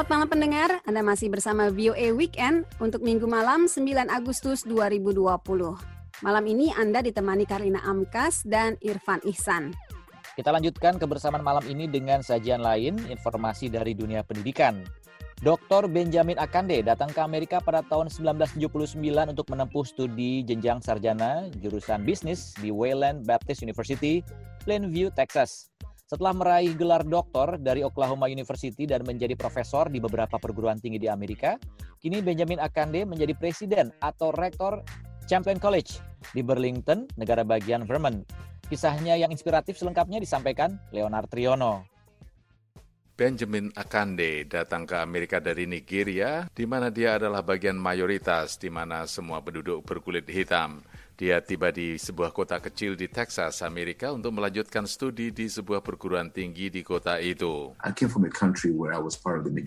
Selamat malam pendengar, Anda masih bersama VOA Weekend untuk minggu malam 9 Agustus 2020. Malam ini Anda ditemani Karina Amkas dan Irfan Ihsan. Kita lanjutkan kebersamaan malam ini dengan sajian lain, informasi dari dunia pendidikan. Dr. Benjamin Akande datang ke Amerika pada tahun 1979 untuk menempuh studi jenjang sarjana jurusan bisnis di Wayland Baptist University, Plainview, Texas. Setelah meraih gelar doktor dari Oklahoma University dan menjadi profesor di beberapa perguruan tinggi di Amerika, kini Benjamin Akande menjadi presiden atau rektor Champlain College di Burlington, negara bagian Vermont. Kisahnya yang inspiratif selengkapnya disampaikan Leonard Triono. Benjamin Akande datang ke Amerika dari Nigeria, di mana dia adalah bagian mayoritas di mana semua penduduk berkulit hitam. Dia tiba di sebuah kota kecil di Texas, Amerika untuk melanjutkan studi di sebuah perguruan tinggi di kota itu.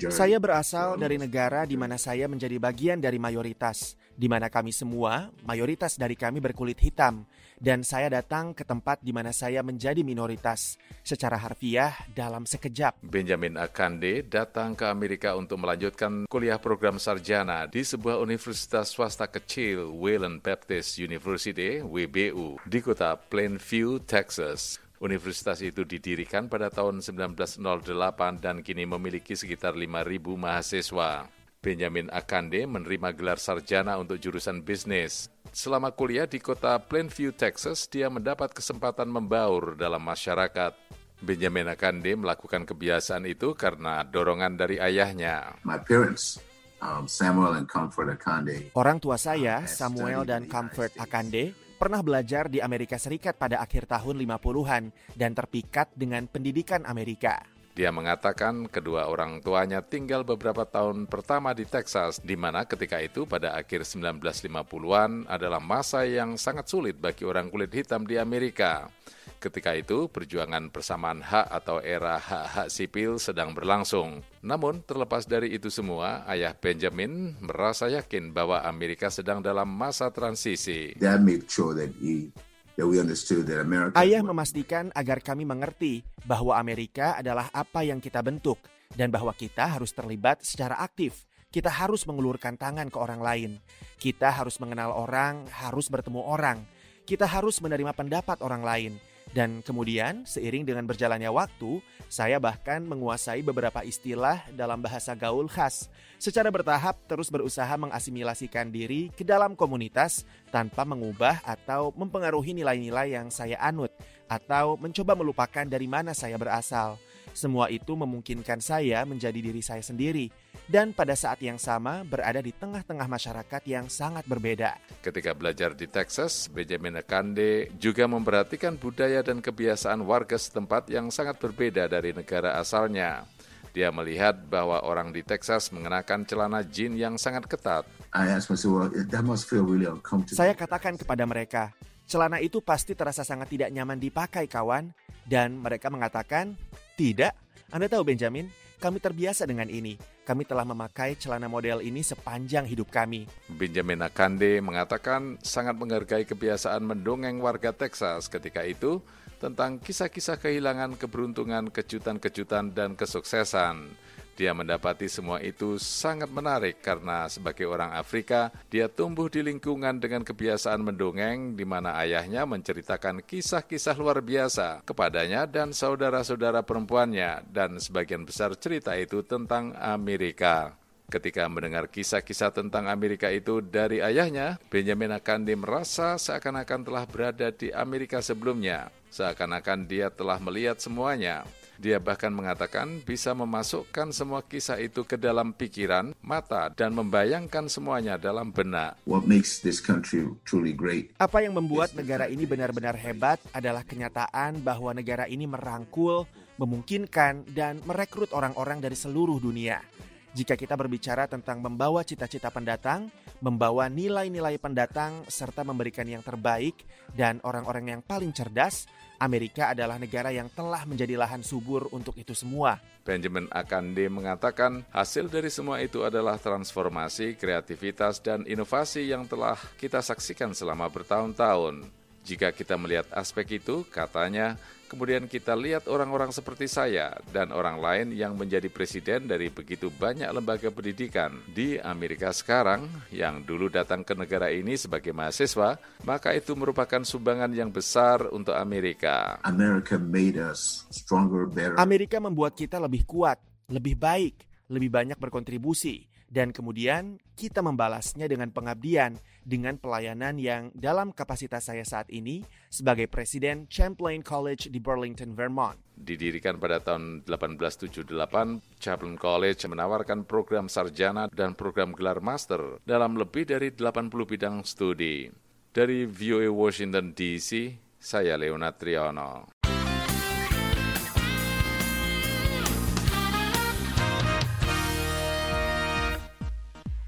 Saya berasal dari negara di mana saya menjadi bagian dari mayoritas, di mana kami semua, mayoritas dari kami berkulit hitam, dan saya datang ke tempat di mana saya menjadi minoritas, secara harfiah dalam sekejap. Benjamin Akande datang ke Amerika untuk melanjutkan kuliah program sarjana di sebuah universitas swasta kecil, Wayland Baptist University, WBU, di kota Plainview, Texas. Universitas itu didirikan pada tahun 1908 dan kini memiliki sekitar 5.000 mahasiswa. Benjamin Akande menerima gelar sarjana untuk jurusan bisnis. Selama kuliah di kota Plainview, Texas, dia mendapat kesempatan membaur dalam masyarakat. Benjamin Akande melakukan kebiasaan itu karena dorongan dari ayahnya. My parents um, Samuel and Comfort Akande. Orang tua saya, Samuel dan Comfort Akande, pernah belajar di Amerika Serikat pada akhir tahun 50-an dan terpikat dengan pendidikan Amerika. Dia mengatakan kedua orang tuanya tinggal beberapa tahun pertama di Texas, di mana ketika itu pada akhir 1950-an adalah masa yang sangat sulit bagi orang kulit hitam di Amerika. Ketika itu, perjuangan persamaan hak atau era hak-hak sipil sedang berlangsung. Namun, terlepas dari itu semua, ayah Benjamin merasa yakin bahwa Amerika sedang dalam masa transisi. Ayah memastikan agar kami mengerti bahwa Amerika adalah apa yang kita bentuk dan bahwa kita harus terlibat secara aktif. Kita harus mengulurkan tangan ke orang lain. Kita harus mengenal orang, harus bertemu orang. Kita harus menerima pendapat orang lain dan kemudian, seiring dengan berjalannya waktu, saya bahkan menguasai beberapa istilah dalam bahasa gaul khas. Secara bertahap, terus berusaha mengasimilasikan diri ke dalam komunitas tanpa mengubah atau mempengaruhi nilai-nilai yang saya anut, atau mencoba melupakan dari mana saya berasal. Semua itu memungkinkan saya menjadi diri saya sendiri dan pada saat yang sama berada di tengah-tengah masyarakat yang sangat berbeda. Ketika belajar di Texas, Benjamin Akande juga memperhatikan budaya dan kebiasaan warga setempat yang sangat berbeda dari negara asalnya. Dia melihat bahwa orang di Texas mengenakan celana jean yang sangat ketat. Saya katakan kepada mereka, celana itu pasti terasa sangat tidak nyaman dipakai kawan. Dan mereka mengatakan, tidak, Anda tahu Benjamin, kami terbiasa dengan ini. Kami telah memakai celana model ini sepanjang hidup kami. Benjamin Akande mengatakan sangat menghargai kebiasaan mendongeng warga Texas ketika itu tentang kisah-kisah kehilangan, keberuntungan, kejutan-kejutan, dan kesuksesan. Dia mendapati semua itu sangat menarik karena sebagai orang Afrika, dia tumbuh di lingkungan dengan kebiasaan mendongeng di mana ayahnya menceritakan kisah-kisah luar biasa kepadanya dan saudara-saudara perempuannya dan sebagian besar cerita itu tentang Amerika. Ketika mendengar kisah-kisah tentang Amerika itu dari ayahnya, Benjamin Akandi merasa seakan-akan telah berada di Amerika sebelumnya. Seakan-akan dia telah melihat semuanya. Dia bahkan mengatakan bisa memasukkan semua kisah itu ke dalam pikiran, mata, dan membayangkan semuanya dalam benak. Apa yang membuat negara ini benar-benar hebat adalah kenyataan bahwa negara ini merangkul, memungkinkan, dan merekrut orang-orang dari seluruh dunia. Jika kita berbicara tentang membawa cita-cita pendatang, membawa nilai-nilai pendatang, serta memberikan yang terbaik dan orang-orang yang paling cerdas, Amerika adalah negara yang telah menjadi lahan subur untuk itu semua. Benjamin Akande mengatakan hasil dari semua itu adalah transformasi, kreativitas, dan inovasi yang telah kita saksikan selama bertahun-tahun. Jika kita melihat aspek itu, katanya, kemudian kita lihat orang-orang seperti saya dan orang lain yang menjadi presiden dari begitu banyak lembaga pendidikan di Amerika sekarang yang dulu datang ke negara ini sebagai mahasiswa, maka itu merupakan sumbangan yang besar untuk Amerika. America made us stronger, better. Amerika membuat kita lebih kuat, lebih baik, lebih banyak berkontribusi dan kemudian kita membalasnya dengan pengabdian dengan pelayanan yang dalam kapasitas saya saat ini sebagai Presiden Champlain College di Burlington, Vermont. Didirikan pada tahun 1878, Champlain College menawarkan program sarjana dan program gelar master dalam lebih dari 80 bidang studi. Dari VOA Washington DC, saya Leonard Triono.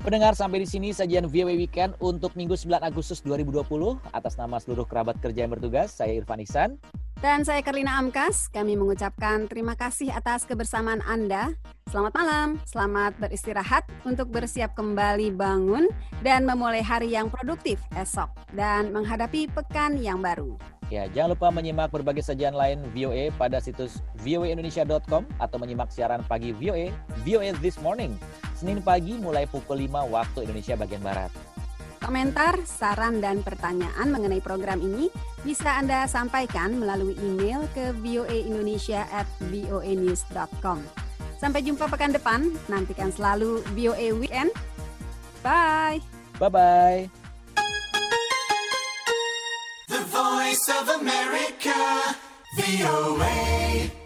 Pendengar sampai di sini sajian VOA Weekend untuk Minggu 9 Agustus 2020. Atas nama seluruh kerabat kerja yang bertugas, saya Irfan Ihsan. Dan saya Karlina Amkas, kami mengucapkan terima kasih atas kebersamaan Anda. Selamat malam, selamat beristirahat untuk bersiap kembali bangun dan memulai hari yang produktif esok dan menghadapi pekan yang baru. Ya, jangan lupa menyimak berbagai sajian lain VOA pada situs voaindonesia.com atau menyimak siaran pagi VOA, VOA This Morning, Senin pagi mulai pukul 5 waktu Indonesia bagian Barat. Komentar, saran, dan pertanyaan mengenai program ini bisa Anda sampaikan melalui email ke voaindonesia at voanews.com. Sampai jumpa pekan depan, nantikan selalu VOA Weekend. Bye! Bye-bye! Voice of America, VOA.